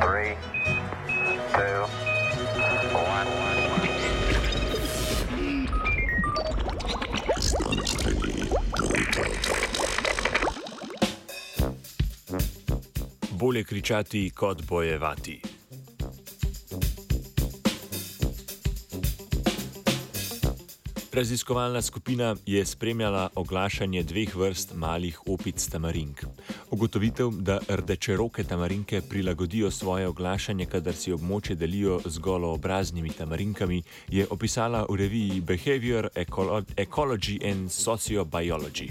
Three, two, one. Bolje kričati kot bojevati. Raziskovalna skupina je spremljala oglašanje dveh vrst malih opic tamarink. Ugotovitev, da rdečeroke tamarinke prilagodijo svoje oglašanje, kadar si območje delijo z goloobraznimi tamarinkami, je opisala v reviji Behavior Ecolo Ecology and Sociobiology.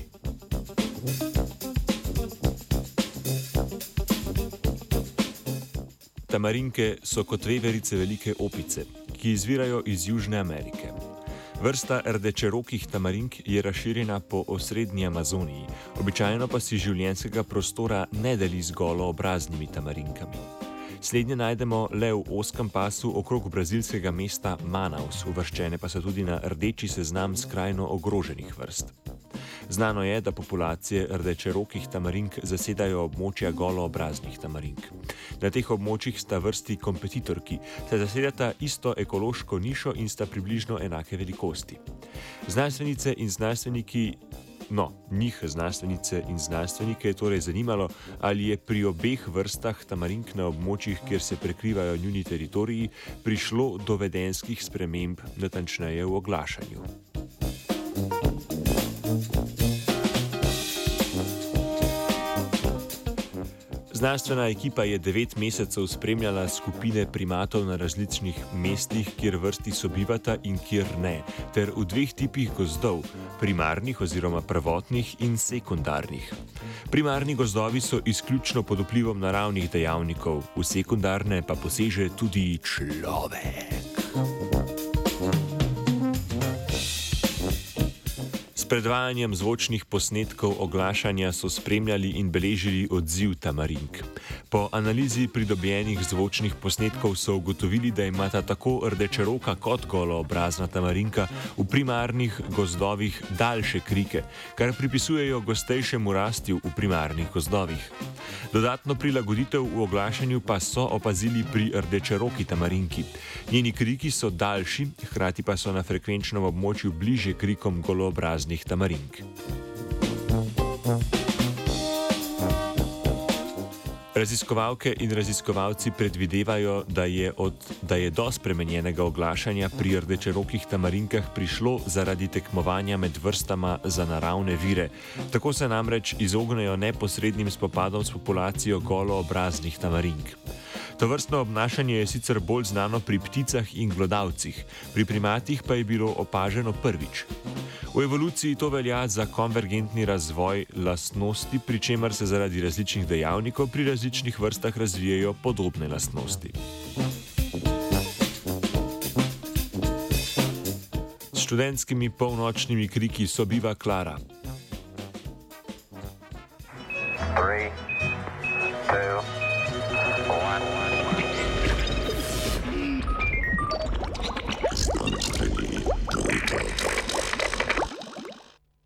Tamarinke so kot veverice velike opice, ki izvirajo iz Južne Amerike. Vrsta rdečerokih tamarink je razširjena po osrednji Amazoniji, običajno pa si življenjskega prostora ne deli z goloobraznimi tamarinkami. Slednje najdemo le v oskem pasu okrog brazilskega mesta Manaus, uvrščene pa so tudi na rdeči seznam skrajno ogroženih vrst. Znano je, da populacije rdečerokih tamarink zasedajo območja goloobraznih tamarink. Na teh območjih sta vrsti kompetitorki, saj zasedata isto ekološko nišo in sta približno enake velikosti. Znanstvenice in znanstveniki. No, njih znanstvenice in znanstvenike je torej zanimalo, ali je pri obeh vrstah tamarink na območjih, kjer se prekrivajo njuni teritoriji, prišlo do vedenskih sprememb, natančneje v oglašanju. Znanstvena ekipa je devet mesecev spremljala skupine primatov na različnih mestih, kjer vrsti sobivata in kjer ne, ter v dveh tipih gozdov: primarnih oziroma prvotnih in sekundarnih. Primarni gozdovi so izključno pod vplivom naravnih dejavnikov, v sekundarne pa poseže tudi človek. S predvajanjem zvočnih posnetkov oglašanja so spremljali in beležili odziv tamarink. Po analizi pridobljenih zvočnih posnetkov so ugotovili, da imata tako rdečeroka kot goloobrazna tamarinka v primarnih gozdovih daljše krike, kar pripisujejo gostejšemu rastju v primarnih gozdovih. Dodatno prilagoditev v oglašanju pa so opazili pri rdečeroki tamarinki. Njeni kriki so daljši, hkrati pa so na frekvenčnem območju bliže krikom goloobraznih tamarink. Raziskovalke in raziskovalci predvidevajo, da je, od, da je do spremenjenega oglašanja pri rdečerokih tamarinkah prišlo zaradi tekmovanja med vrstama za naravne vire. Tako se namreč izognejo neposrednim spopadom s populacijo goloobraznih tamarink. To vrstno obnašanje je sicer bolj znano pri pticah in glodavcih, pri primatih pa je bilo opaženo prvič. V evoluciji to velja za konvergentni razvoj lastnosti, pri čemer se zaradi različnih dejavnikov pri različnih vrstah razvijajo podobne lastnosti. S študentskimi polnočnimi kriki sobiva Klara. Three, two,